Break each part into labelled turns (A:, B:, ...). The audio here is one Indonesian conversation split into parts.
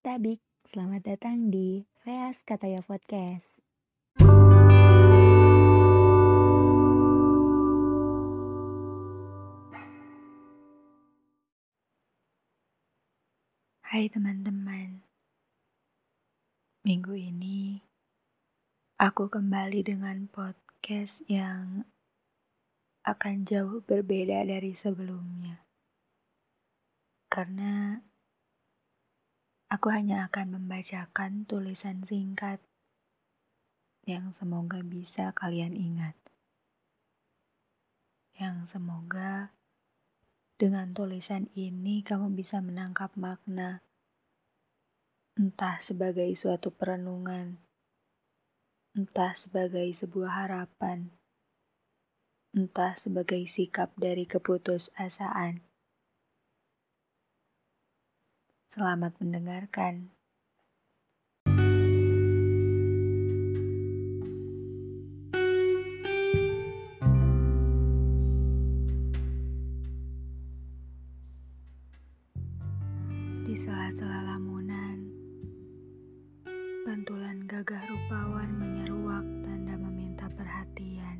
A: Tabik, selamat datang di Veas Kataya Podcast.
B: Hai teman-teman, minggu ini aku kembali dengan podcast yang akan jauh berbeda dari sebelumnya. Karena aku hanya akan membacakan tulisan singkat yang semoga bisa kalian ingat. Yang semoga dengan tulisan ini kamu bisa menangkap makna, entah sebagai suatu perenungan, entah sebagai sebuah harapan, entah sebagai sikap dari keputusasaan. Selamat mendengarkan. Di sela-sela lamunan, pantulan gagah rupawan menyeruak tanda meminta perhatian.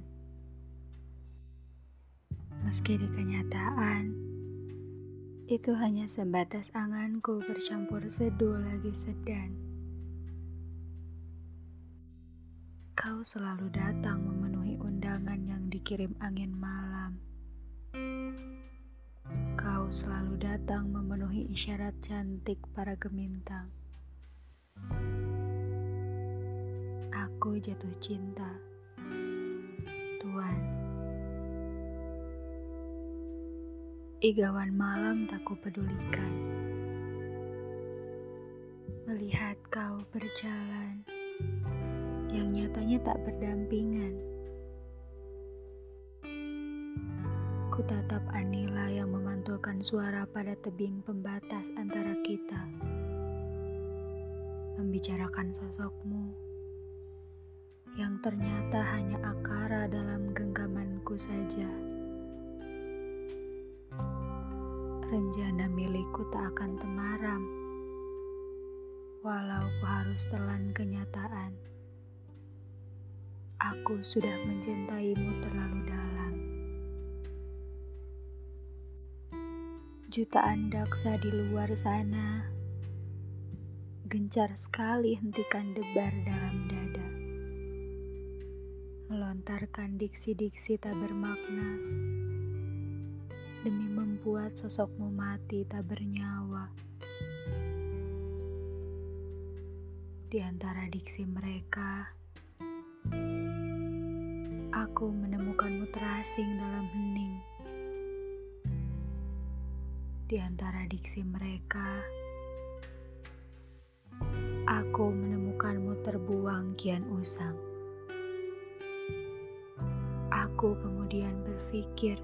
B: Meski di kenyataan, itu hanya sebatas anganku bercampur seduh lagi sedan. Kau selalu datang memenuhi undangan yang dikirim angin malam Kau selalu datang memenuhi isyarat cantik para gemintang. Aku jatuh cinta, Tuan. Igawan malam tak kupedulikan. Melihat kau berjalan, yang nyatanya tak berdampingan. Ku tatap Anila yang memantulkan suara pada tebing pembatas antara kita. Membicarakan sosokmu yang ternyata hanya akara dalam genggamanku saja. Rencana milikku tak akan temaram, walau ku harus telan kenyataan. Aku sudah mencintaimu terlalu dalam. Jutaan daksa di luar sana gencar sekali hentikan debar dalam dada. Melontarkan diksi-diksi tak bermakna demi membuat sosokmu mati tak bernyawa. Di antara diksi mereka, aku menemukanmu terasing dalam hening di antara diksi mereka, aku menemukanmu terbuang kian usang. Aku kemudian berpikir,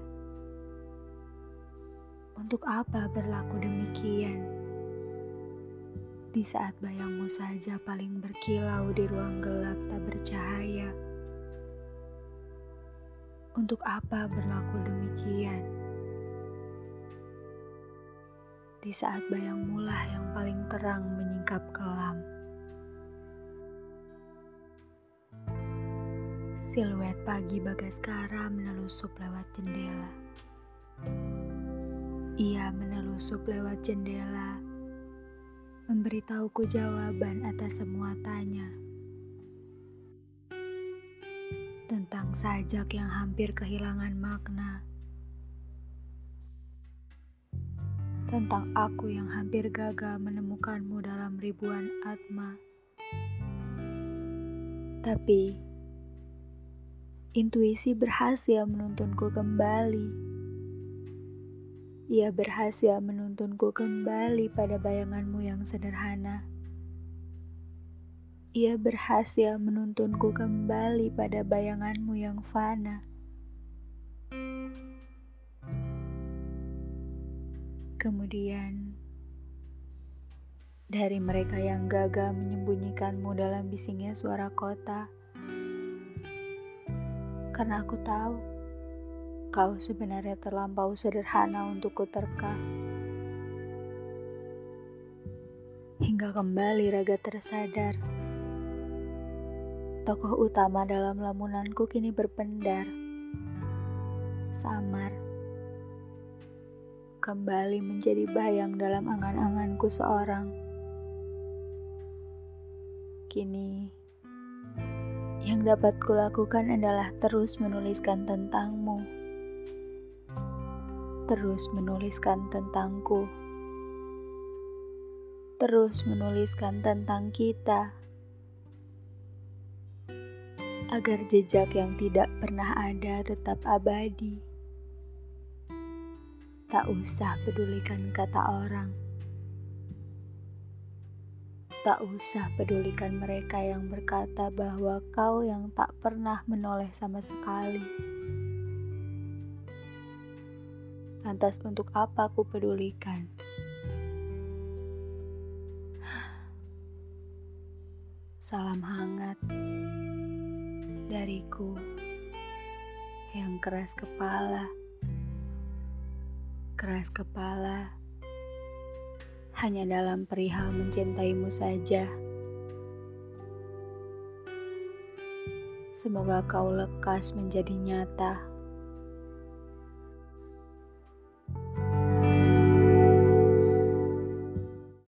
B: untuk apa berlaku demikian? Di saat bayangmu saja paling berkilau di ruang gelap tak bercahaya. Untuk apa berlaku demikian? di saat bayang mulah yang paling terang menyingkap kelam. Siluet pagi Bagaskara menelusup lewat jendela. Ia menelusup lewat jendela, memberitahuku jawaban atas semua tanya. Tentang sajak yang hampir kehilangan makna tentang aku yang hampir gagal menemukanmu dalam ribuan atma. Tapi, intuisi berhasil menuntunku kembali. Ia berhasil menuntunku kembali pada bayanganmu yang sederhana. Ia berhasil menuntunku kembali pada bayanganmu yang fana. Kemudian, dari mereka yang gagal menyembunyikanmu dalam bisingnya suara kota, karena aku tahu kau sebenarnya terlampau sederhana untuk kuterka. hingga kembali raga tersadar. Tokoh utama dalam lamunanku kini berpendar, samar, kembali menjadi bayang dalam angan-anganku seorang. Kini, yang dapat kulakukan adalah terus menuliskan tentangmu, terus menuliskan tentangku terus menuliskan tentang kita, agar jejak yang tidak pernah ada tetap abadi. Tak usah pedulikan kata orang, tak usah pedulikan mereka yang berkata bahwa kau yang tak pernah menoleh sama sekali. Lantas, untuk apa aku pedulikan? Salam hangat dariku yang keras kepala. Keras kepala hanya dalam perihal mencintaimu saja. Semoga kau lekas menjadi nyata.